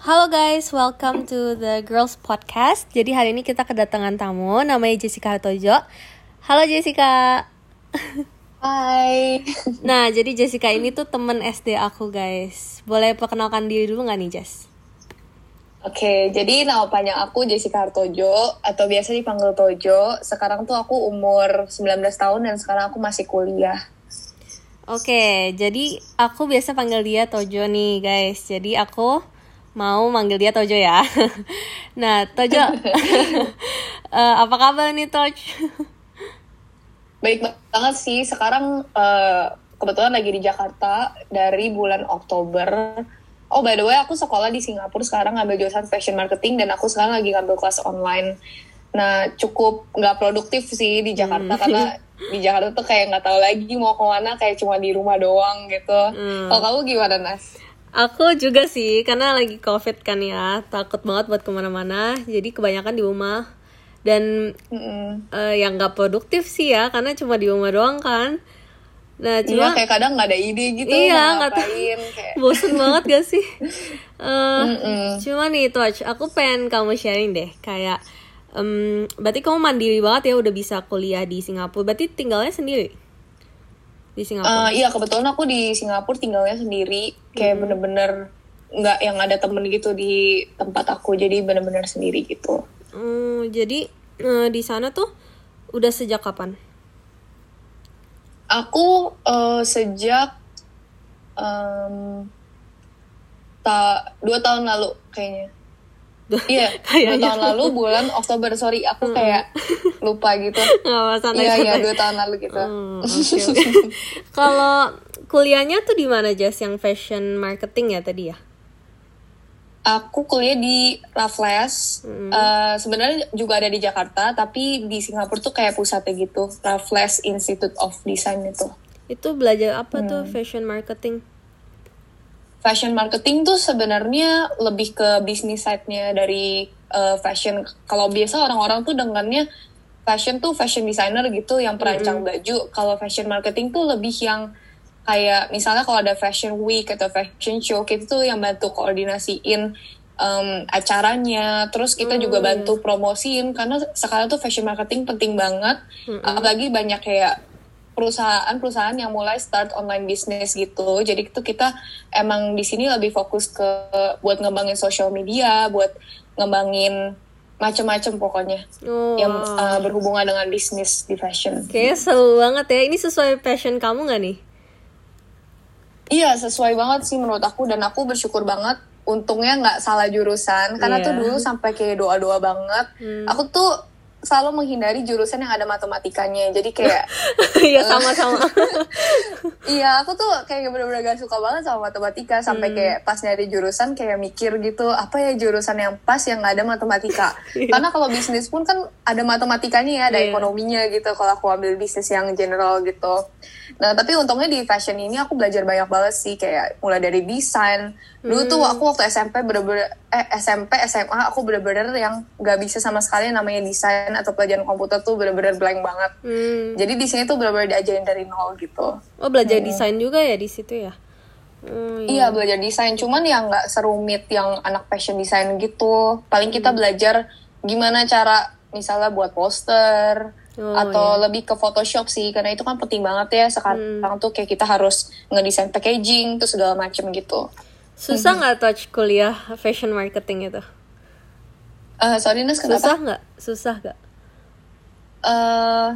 Halo guys, welcome to the Girls Podcast. Jadi hari ini kita kedatangan tamu, namanya Jessica Hartojo. Halo Jessica. Hai. Nah, jadi Jessica ini tuh temen SD aku guys. Boleh perkenalkan diri dulu nggak nih Jess? Oke, jadi nama panjang aku Jessica Hartojo atau biasa dipanggil Tojo. Sekarang tuh aku umur 19 tahun dan sekarang aku masih kuliah. Oke, jadi aku biasa panggil dia Tojo nih guys. Jadi aku mau manggil dia Tojo ya. nah, Tojo, eh, apa kabar nih Toj? Baik banget sih. Sekarang eh, kebetulan lagi di Jakarta dari bulan Oktober. Oh, by the way, aku sekolah di Singapura sekarang ngambil jurusan fashion marketing dan aku sekarang lagi ngambil kelas online. Nah, cukup nggak produktif sih di Jakarta karena di Jakarta tuh kayak nggak tahu lagi mau ke mana, kayak cuma di rumah doang gitu. Kalau kamu gimana, Nas? Aku juga sih, karena lagi covid kan ya, takut banget buat ke mana-mana. Jadi kebanyakan di rumah. Dan Mm-mm. eh, yang nggak produktif sih ya, karena cuma di rumah doang kan. Nah, Iya, cuma kayak kadang nggak ada ide gitu. iya nggak kayak bosen banget gak sih? Eh, Mm-mm. cuma nih Touch, aku pengen kamu sharing deh, kayak, em, berarti kamu mandiri banget ya, udah bisa kuliah di Singapura. Berarti tinggalnya sendiri di Singapura. Eh, iya kebetulan aku di Singapura tinggalnya sendiri. Kayak bener-bener nggak yang ada temen gitu di tempat aku. Jadi bener-bener sendiri gitu. Hmm, jadi eh, di sana tuh udah sejak kapan? aku eh, sejak em, ta dua tahun lalu kayaknya iya dua tahun lalu bulan Oktober sorry aku kayak lupa gitu santai iya iya dua tahun lalu gitu Hmm, oke. Kalau kuliahnya tuh di mana Jas? Yang fashion marketing ya tadi ya? Aku kuliah di Raffles. Eh, Sebenarnya juga ada di Jakarta, tapi di Singapura tuh kayak pusatnya gitu. Raffles Institute of Design itu. Itu belajar apa tuh fashion marketing? Fashion marketing tuh sebenarnya lebih ke bisnis side-nya dari eh, fashion. Kalau biasa orang-orang tuh dengannya fashion tuh fashion designer gitu yang perancang baju. Kalau fashion marketing tuh lebih yang kayak misalnya kalau ada fashion week atau fashion show kita tuh yang bantu koordinasiin em, acaranya. Terus kita juga bantu promosiin karena sekarang tuh fashion marketing penting banget. Apalagi banyak kayak perusahaan-perusahaan yang mulai start online business gitu. Jadi itu kita emang di sini lebih fokus ke buat ngembangin social media, buat ngembangin macem-macem pokoknya Oh, yang uh, berhubungan dengan bisnis di fashion. kayaknya seru banget ya. Ini sesuai passion kamu nggak nih? Iya sesuai banget sih menurut aku dan aku bersyukur banget. Untungnya nggak salah jurusan karena Iya. tuh dulu sampai kayak doa-doa banget. Aku tuh selalu menghindari jurusan yang ada matematikanya. Jadi kayak Iya sama-sama. Iya, aku tuh kayak bener-bener gak suka banget sama matematika sampai kayak pas nyari jurusan kayak mikir gitu apa ya jurusan yang pas yang gak ada matematika. Karena kalau bisnis pun kan ada matematikanya ya, ada Iya. ekonominya gitu. Kalau aku ambil bisnis yang general gitu. Nah, tapi untungnya di fashion ini aku belajar banyak banget sih kayak mulai dari desain. Dulu tuh aku waktu SMP bener-bener eh SMP SMA aku bener-bener yang gak bisa sama sekali namanya desain atau pelajaran komputer tuh bener-bener blank banget. Hmm. Jadi di sini tuh bener-bener diajarin dari nol gitu. Oh belajar desain juga ya di situ ya? Hmm, Iya belajar desain, cuman ya nggak serumit yang anak fashion design gitu. Paling kita belajar gimana cara misalnya buat poster Oh, atau lebih ke Photoshop sih, karena itu kan penting banget ya sekarang tuh kayak kita harus ngedesain packaging tuh segala macem gitu. Susah nggak touch kuliah fashion marketing itu? Eh sorry Nas kenapa? Susah nggak? Susah nggak? eh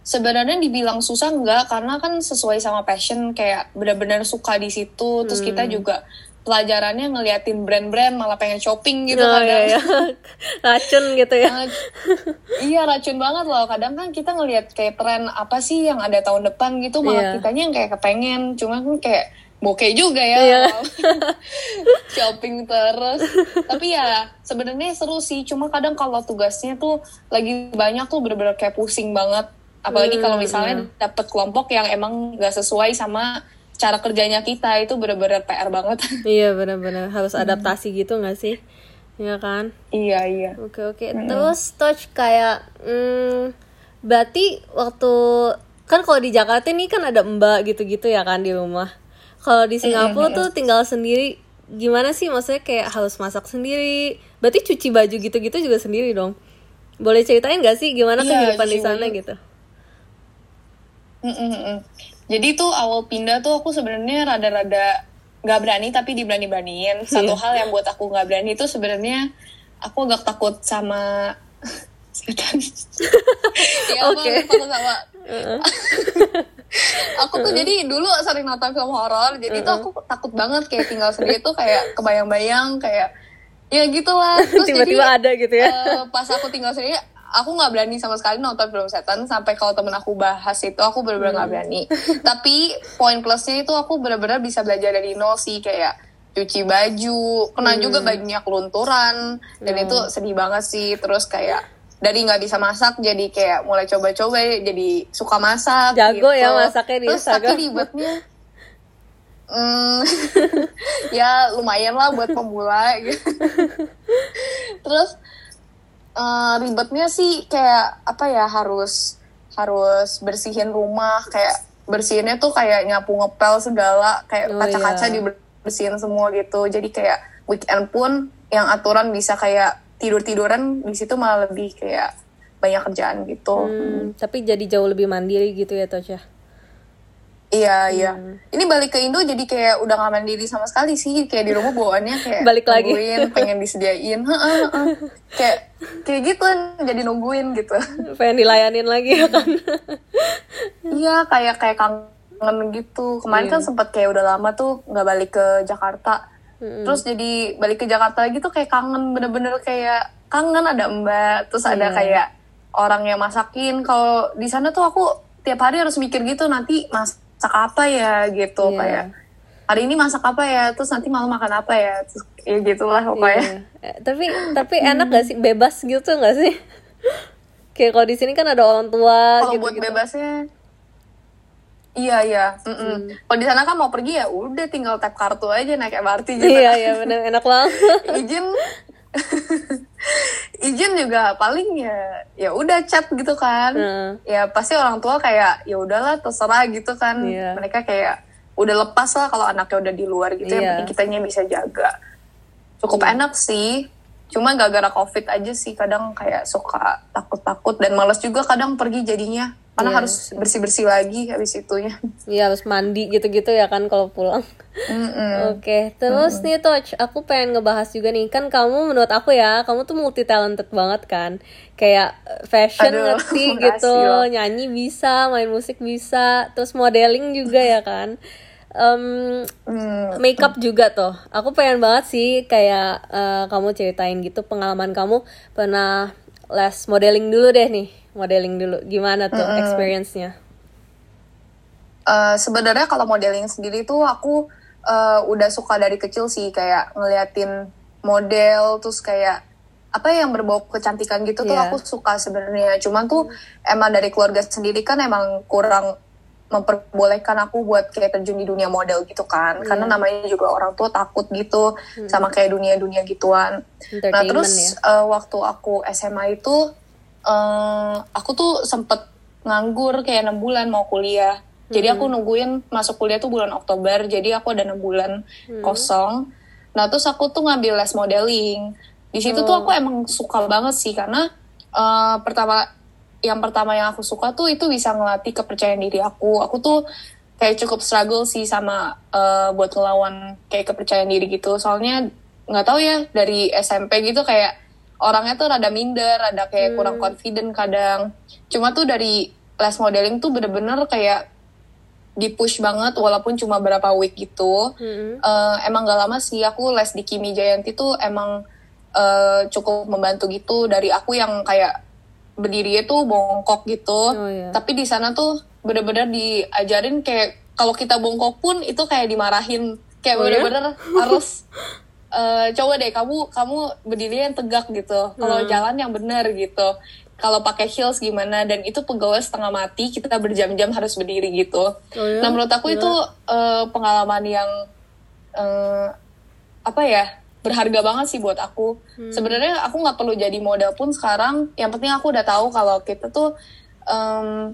sebenarnya dibilang susah enggak karena kan sesuai sama passion kayak benar-benar suka di situ terus kita juga pelajarannya ngeliatin brand-brand malah pengen shopping gitu Oh, kadang iya, iya. Racun gitu ya? Eh, iya racun banget loh kadang kan kita ngelihat kayak tren apa sih yang ada tahun depan gitu malah Iya. kitanya yang kayak kepengen cuma kan kayak bokeh juga ya Iya. shopping terus tapi ya sebenarnya seru sih cuma kadang kalau tugasnya tuh lagi banyak tuh bener-bener kayak pusing banget apalagi Hmm, kalau misalnya dapet kelompok yang emang gak sesuai sama cara kerjanya kita itu bener-bener PR banget Iya benar-benar harus adaptasi gitu nggak sih? Iya kan? iya iya Oke oke. Terus touch kayak, hmm, berarti waktu kan kalau di Jakarta ini kan ada mbak gitu-gitu ya kan di rumah. Kalau di Singapura tuh tinggal sendiri gimana sih maksudnya kayak harus masak sendiri berarti cuci baju gitu-gitu juga sendiri dong boleh ceritain gak sih gimana Iya, kehidupan di sana gitu Mm, mm, mm. Jadi tuh awal pindah tuh aku sebenarnya rada-rada nggak berani tapi diberani-beraniin. Satu Iya. hal yang buat aku nggak berani itu sebenarnya aku agak takut sama setan. ya aku Oke. agak takut sama. aku tuh jadi dulu sering nonton film horor, jadi tuh aku takut banget kayak tinggal sendiri tuh kayak kebayang-bayang kayak ya gitulah. Terus tiba-tiba jadi, ada gitu ya. eh, pas aku tinggal sendiri aku nggak berani sama sekali nonton film setan sampai kalau temen aku bahas itu aku benar-benar nggak berani. Tapi poin plusnya itu aku benar-benar bisa belajar dari nol sih kayak cuci baju kena juga bajunya kelunturan dan itu sedih banget sih. Terus kayak dari nggak bisa masak jadi kayak mulai coba-coba jadi suka masak Jago gitu. ya masaknya di terus tapi ribetnya Hmm, ya lumayan lah buat pemula gitu. Terus eh, ribetnya sih kayak apa ya harus harus bersihin rumah kayak bersihinnya tuh kayak nyapu ngepel segala kayak Oh, kaca-kaca iya. dibersihin semua gitu. Jadi kayak weekend pun yang aturan bisa kayak tidur-tiduran di situ malah lebih kayak banyak kerjaan gitu. Hmm, tapi jadi jauh lebih mandiri gitu ya Tosya Iya iya. Hmm. Ini balik ke Indo jadi kayak udah gak mandiri sama sekali sih. Kayak di rumah bawaannya kayak Balik lagi. nungguin, pengen disediain. Kayak kayak gitu jadi nungguin gitu. pengen dilayanin lagi ya kan Iya kayak kayak kangen gitu. Kemarin Iya. kan sempet kayak udah lama tuh nggak balik ke Jakarta. Terus jadi balik ke Jakarta lagi tuh kayak kangen bener-bener kayak kangen ada mbak. Terus ada Iya. kayak orang yang masakin. Kalau di sana tuh aku tiap hari harus mikir gitu nanti masak apa ya gitu Iya. kayak hari ini masak apa ya terus nanti malam makan apa ya terus ya gitulah pokoknya Iya. Eh, tapi tapi enak gak sih bebas gitu gak sih kayak kalau di sini kan ada orang tua kalau gitu buat bebasnya iya iya. Mm-mm. Hmm. kalau di sana kan mau pergi ya udah tinggal tap kartu aja naik MRT gitu iya iya bener. Enak banget. Izin. Izin juga paling ya ya udah chat gitu kan. Heeh. ya pasti orang tua kayak ya udahlah terserah gitu kan. Iya. mereka kayak udah lepas lah kalau anaknya udah di luar gitu Iya. yang penting kitanya bisa jaga. Cukup enak sih. Cuma gara-gara covid aja sih kadang kayak suka takut-takut dan males juga kadang pergi jadinya karena Iya. harus bersih-bersih lagi habis itunya Iya harus mandi gitu-gitu ya kan kalau pulang. Oke, terus nih Toch, aku pengen ngebahas juga nih kan kamu menurut aku ya, kamu tuh multi talented banget kan. Kayak eh, fashion Aduh, ngerti gitu, loh. nyanyi bisa, main musik bisa, terus modeling juga ya kan. Hmm. makeup juga tuh. Aku pengen banget sih kayak eh, kamu ceritain gitu pengalaman kamu pernah les modeling dulu deh nih, modeling dulu. Gimana tuh experience-nya? Eh, sebenarnya kalau modeling sendiri tuh aku eh, udah suka dari kecil sih kayak ngeliatin model terus kayak apa ya yang berbau kecantikan gitu tuh Iya. aku suka sebenarnya cuman tuh emang dari keluarga sendiri kan emang kurang memperbolehkan aku buat kayak terjun di dunia model gitu kan. Karena namanya juga orang tua takut gitu sama kayak dunia-dunia gituan. Nah terus ya. eh, waktu aku SMA itu eh, aku tuh sempet nganggur kayak enam bulan mau kuliah. Jadi aku nungguin masuk kuliah tuh bulan Oktober. Jadi aku ada enam bulan kosong. Nah terus aku tuh ngambil les modeling. Di situ tuh aku emang suka banget sih. Karena eh, pertama yang pertama yang aku suka tuh itu bisa ngelatih kepercayaan diri aku. Aku tuh kayak cukup struggle sih sama eh, buat ngelawan kayak kepercayaan diri gitu. Soalnya nggak tahu ya dari SMP gitu kayak orangnya tuh rada minder rada kayak kurang confident kadang. Cuma tuh dari les modeling tuh bener-bener kayak di push banget walaupun cuma berapa week gitu. Mm-mm. Eh, emang gak lama sih aku les di Kimi Jayanti tuh emang eh, cukup membantu gitu. Dari aku yang kayak berdiri tuh bongkok gitu Oh, iya. tapi di sana tuh bener-bener diajarin kayak kalau kita bongkok pun itu kayak dimarahin kayak Oh, ya? bener-bener harus eh, coba deh kamu kamu berdiri yang tegak gitu kalau Hmm. jalan yang bener gitu kalau pakai heels gimana dan itu pegawai setengah mati kita berjam-jam harus berdiri gitu Oh, ya? nah menurut aku itu eh, pengalaman yang eh, apa ya berharga banget sih buat aku sebenarnya aku nggak perlu jadi model pun sekarang yang penting aku udah tahu kalau kita tuh em,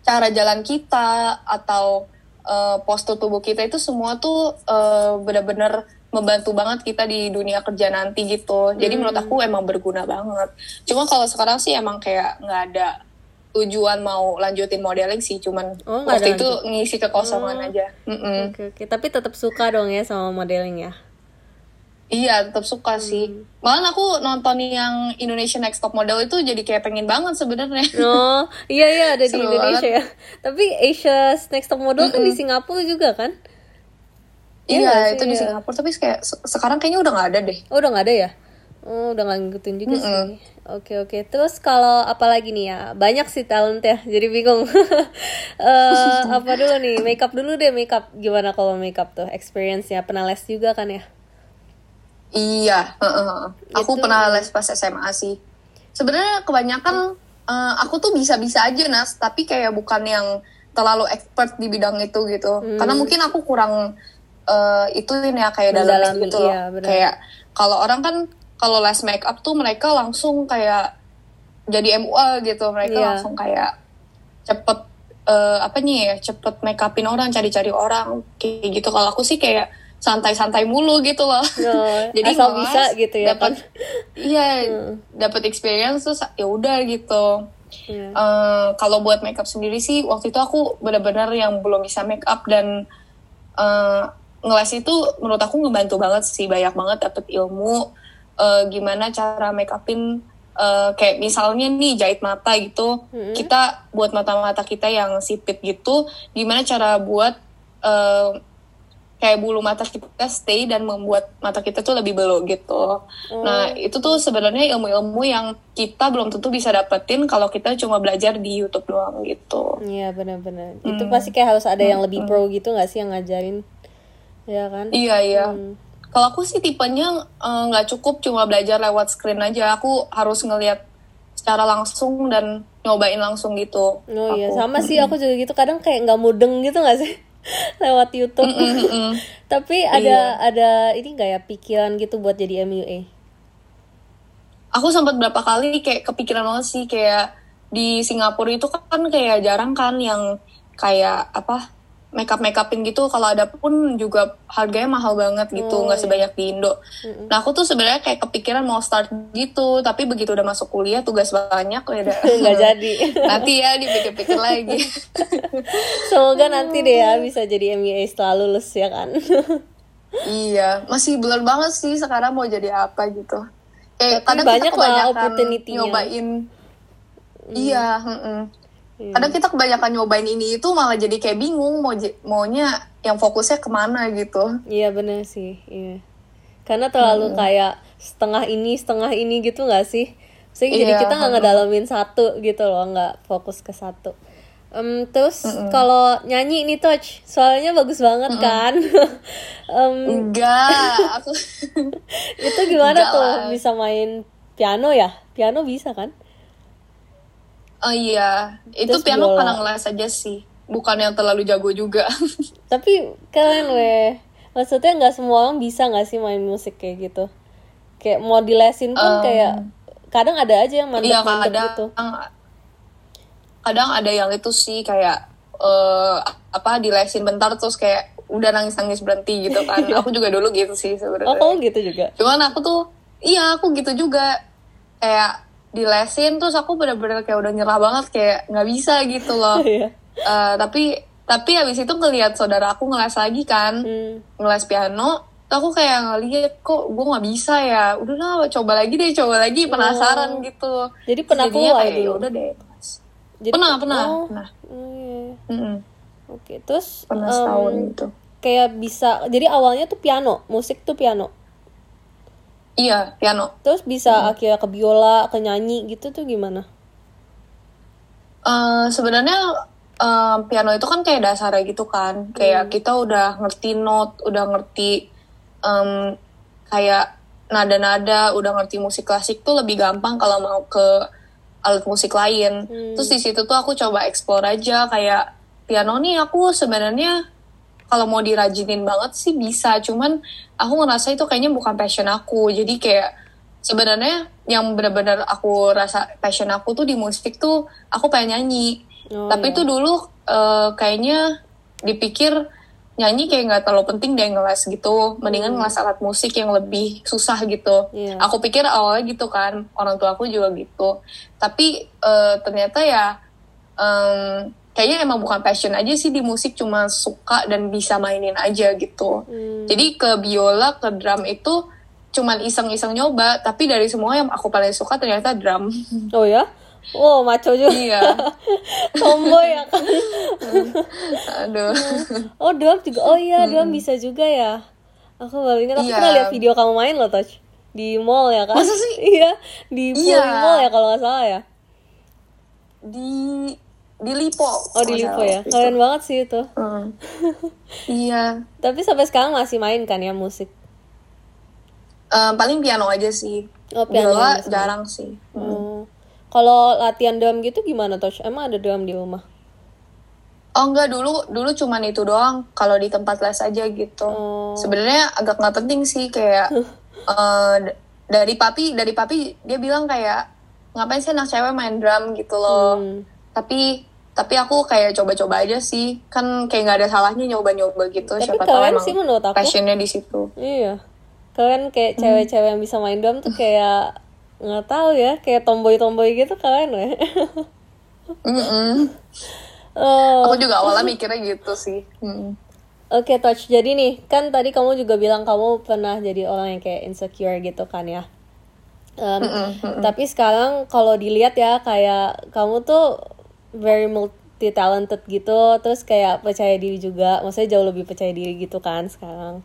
cara jalan kita atau eh, postur tubuh kita itu semua tuh eh, benar-benar membantu banget kita di dunia kerja nanti gitu. Jadi menurut Hmm. aku emang berguna banget. Cuma kalau sekarang sih emang kayak nggak ada tujuan mau lanjutin modeling sih, cuman Oh, waktu itu lanjut. Oh. ngisi kekosongan aja. Mm-mm. Oke oke, tapi tetap suka dong ya sama modeling ya. Iya, tetap suka Hmm. sih. Malah aku nonton yang Indonesian Next Top Model itu jadi kayak pengen banget sebenarnya. Oh iya iya ada di Seru Indonesia ya. Tapi Asia Next Top Model kan di Singapura juga kan? Iya Iya, sih? itu di Iya. Singapura. Tapi kayak se- sekarang kayaknya udah nggak ada deh. Oh udah nggak ada ya? Oh udah nggak ngikutin juga sih. Oke oke. Terus kalau apa lagi nih ya? Banyak sih talent ya. Jadi bingung. Eh apa dulu nih? Makeup dulu deh. Makeup gimana kalau makeup tuh? Experience-nya pernah les juga kan ya? Iya, heeh, heeh. aku Itu- pernah les pas SMA sih. Sebenarnya kebanyakan eh, aku tuh bisa-bisa aja nas, tapi kayak bukan yang terlalu expert di bidang itu gitu. Karena mungkin aku kurang eh, ituin ya kayak dalam gitu loh. iya, kayak kalau orang kan kalau les make up tuh mereka langsung kayak jadi MUA gitu, mereka Iya. langsung kayak cepet eh, apa nih ya, cepet make upin orang, cari-cari orang kayak gitu. Kalau aku sih kayak santai-santai mulu gitu loh. Oh, Jadi asal bisa gitu ya dapat? Iya, dapat experience terus ya udah gitu. Iya. Eh, kalau buat makeup sendiri sih waktu itu aku benar-benar yang belum bisa make up dan eh, ngeles itu menurut aku ngebantu banget sih banyak banget dapet ilmu eh, gimana cara make upin eh, kayak misalnya nih jahit mata gitu kita buat mata-mata kita yang sipit gitu gimana cara buat eh, kayak bulu mata kita stay dan membuat mata kita tuh lebih belok gitu. Nah, itu tuh sebenarnya ilmu-ilmu yang kita belum tentu bisa dapetin kalau kita cuma belajar di YouTube doang gitu. Iya benar-benar. Itu pasti kayak harus ada yang lebih pro gitu nggak sih yang ngajarin? Ya kan? Iya, iya. Hmm. Kalau aku sih tipenya eh, nggak cukup cuma belajar lewat screen aja. Aku harus ngelihat secara langsung dan nyobain langsung gitu. Oh iya Aku. sama sih aku juga gitu kadang kayak nggak mudeng gitu nggak sih lewat YouTube. Mm-mm. Tapi ada ada ini nggak ya pikiran gitu buat jadi MUA? aku sempat berapa kali kayak kepikiran banget sih kayak di Singapura itu kan kayak jarang kan yang kayak apa makeup makeupin gitu kalau ada pun juga harganya mahal banget gitu Oh, nggak iya. sebanyak di Indo. Nah aku tuh sebenarnya kayak kepikiran mau start gitu tapi begitu udah masuk kuliah tugas banyak ya udah Nggak jadi. nanti ya dipikir-pikir lagi. Semoga nanti deh ya bisa jadi MUA setelah lulus ya kan. iya masih blur banget sih sekarang mau jadi apa gitu. Tapi kadang banyak kita lah nyobain. Iya, mm-mm. Iya. kadang kita kebanyakan nyobain ini itu malah jadi kayak bingung mau maunya yang fokusnya ke mana gitu Iya bener sih, iya. Karena terlalu kayak setengah ini setengah ini gitu nggak sih? Sehingga jadi Iya, kita nggak ngedalamin satu gitu loh, nggak fokus ke satu. Em, terus kalau nyanyi ini touch, soalnya bagus banget kan. Em, enggak aku itu gimana Enggak tuh lah. bisa main piano ya? Piano bisa kan? Oh iya itu Terus piano karena ngeles aja sih bukan yang terlalu jago juga Tapi keren weh. Maksudnya nggak semua orang bisa nggak sih main musik kayak gitu? Kayak mau dilesin pun kayak kadang ada aja yang iya mandek-mandek kadang gitu. kadang ada yang itu sih kayak eh apa dilesin bentar terus kayak udah nangis nangis berhenti gitu kan aku juga dulu gitu sih Oh sebenarnya kamu gitu juga? cuman aku tuh iya aku gitu juga kayak dilesin terus aku bener-bener kayak udah nyerah banget kayak nggak bisa gitu loh. Eh, tapi tapi habis itu ngelihat saudara aku ngeles lagi kan Hmm. ngeles piano aku kayak ngeliat kok gue nggak bisa ya udah lah coba lagi deh coba lagi penasaran gitu Oh. Jadi pernah Jadinya kayak? "Ya udah deh Jadi pernah pernah Oh, pernah. Mm-mm. Oke, terus pernah em, setahun gitu kayak bisa. Jadi awalnya tuh piano, musik tuh piano. Iya piano. Terus bisa akhirnya ke biola, ke nyanyi gitu tuh gimana? Eh, sebenarnya eh, piano itu kan kayak dasarnya gitu kan. Kayak kita udah ngerti not udah ngerti em, kayak nada-nada udah ngerti musik klasik tuh lebih gampang kalau mau ke alat musik lain. Terus di situ tuh aku coba explore aja kayak piano nih aku sebenarnya kalau mau dirajinin banget sih bisa. Cuman aku ngerasa itu kayaknya bukan passion aku. Jadi kayak sebenarnya yang benar-benar aku rasa passion aku tuh di musik tuh aku pengen nyanyi. Oh, tapi iya. itu dulu eh, kayaknya dipikir nyanyi kayak nggak terlalu penting deh ngeles gitu. Mendingan ngeles alat musik yang lebih susah gitu. Iya. aku pikir awalnya gitu kan orang tua aku juga gitu. Tapi eh, ternyata ya em, kayaknya emang bukan passion aja sih di musik cuma suka dan bisa mainin aja gitu Hmm. jadi ke biola ke drum itu cuman iseng-iseng nyoba tapi dari semua yang aku paling suka ternyata drum Oh ya? Oh, maco juga. iya Tomboy ya kan? aduh Oh, drum juga. Oh iya, drum bisa juga ya. Aku baru ingat, aku Iya. pernah lihat video kamu main loh, Touch. Di mall ya kan? Masa sih? iya, di Iya. Mall ya kalau nggak salah ya. di di lipo Oh, di Lipo ya. Keren banget sih itu. Hmm. iya Tapi sampai sekarang masih main kan ya musik? Em, paling piano aja sih Oh, piano biola aja sih. jarang sih Oh. Kalau latihan drum gitu gimana, Touch? Emang ada drum di rumah? oh enggak dulu dulu cuman itu doang kalau di tempat les aja gitu Oh. sebenarnya agak nggak penting sih kayak d- dari papi dari papi dia bilang kayak ngapain sih anak cewek main drum gitu loh Hmm. tapi tapi aku kayak coba-coba aja sih kan kayak nggak ada salahnya nyoba-nyoba gitu Tapi siapa tahu emang sih menurut aku. passionnya di situ Iya. Kalian kayak Hmm. cewek-cewek yang bisa main drum tuh kayak nggak tahu ya, kayak tomboy-tomboy gitu keren ya. Mm-mm. oh, aku juga awalnya mikirnya gitu sih Mm. oke touch. Jadi nih, kan tadi kamu juga bilang kamu pernah jadi orang yang kayak insecure gitu kan ya. Um, Tapi sekarang kalau dilihat ya kayak kamu tuh very multi talented gitu, terus kayak percaya diri juga, maksudnya jauh lebih percaya diri gitu kan sekarang.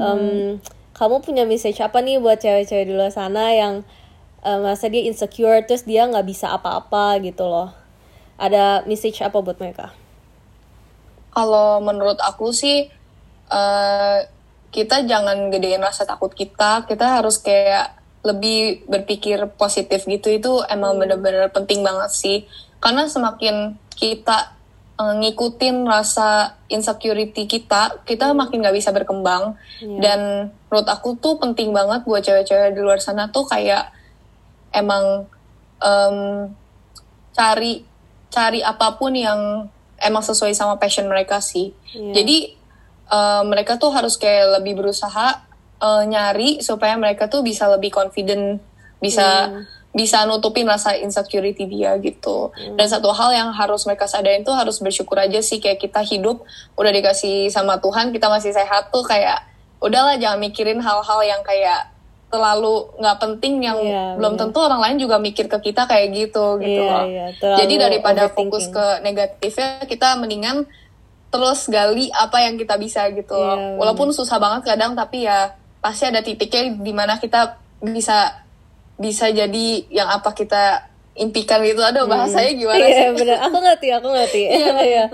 Um, Kamu punya message apa nih buat cewek-cewek di luar sana yang uh, merasa dia insecure, terus dia nggak bisa apa-apa gitu loh? Ada message apa buat mereka? Kalau menurut aku sih eh, kita jangan gedein rasa takut kita. Kita harus kayak lebih berpikir positif gitu. Itu emang bener-bener penting banget sih. Karena semakin kita eh, ngikutin rasa insecurity kita, kita makin nggak bisa berkembang. Dan menurut aku tuh penting banget buat cewek-cewek di luar sana tuh kayak emang em, cari cari apa pun yang emang sesuai sama passion mereka sih. Iya. Jadi eh, mereka tuh harus kayak lebih berusaha eh, nyari supaya mereka tuh bisa lebih confident, bisa bisa nutupin rasa insecurity dia gitu. Dan satu hal yang harus mereka sadarin tuh harus bersyukur aja sih kayak kita hidup udah dikasih sama Tuhan, kita masih sehat tuh kayak udahlah jangan mikirin hal-hal yang kayak terlalu nggak penting yang Iya, belum bener. tentu orang lain juga mikir ke kita kayak gitu gitu Iya, loh. iya, Jadi daripada fokus ke negatifnya kita mendingan terus gali apa yang kita bisa gitu loh. Iya, Walaupun susah banget kadang tapi ya pasti ada titiknya di mana kita bisa bisa jadi yang apa kita impikan gitu. Aduh bahasanya gimana Iya sih? bener, aku ngerti, aku ngerti. Iya.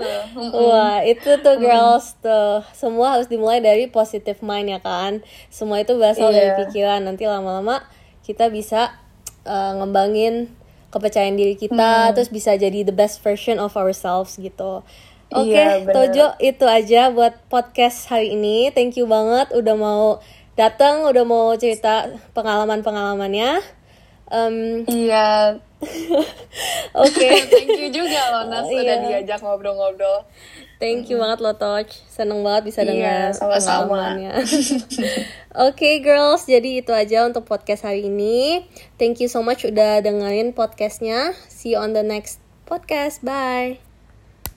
Wah itu tuh girls tuh semua harus dimulai dari positive mind ya kan. Semua itu berasal dari Iya. pikiran. Nanti lama-lama kita bisa uh, ngembangin kepercayaan diri kita, terus bisa jadi the best version of ourselves gitu. Oke, Iya, bener. Tojo itu aja buat podcast hari ini. Thank you banget udah mau datang, udah mau cerita pengalaman-pengalamannya. Em, Iya. Oke. Thank you juga loh Nas udah Iya. diajak ngobrol-ngobrol. Thank you banget lo Toch. Seneng banget bisa Iya, dengar sama-sama. pengalamannya. Oke girls, jadi itu aja untuk podcast hari ini. Thank you so much udah dengerin podcastnya. See you on the next podcast. Bye.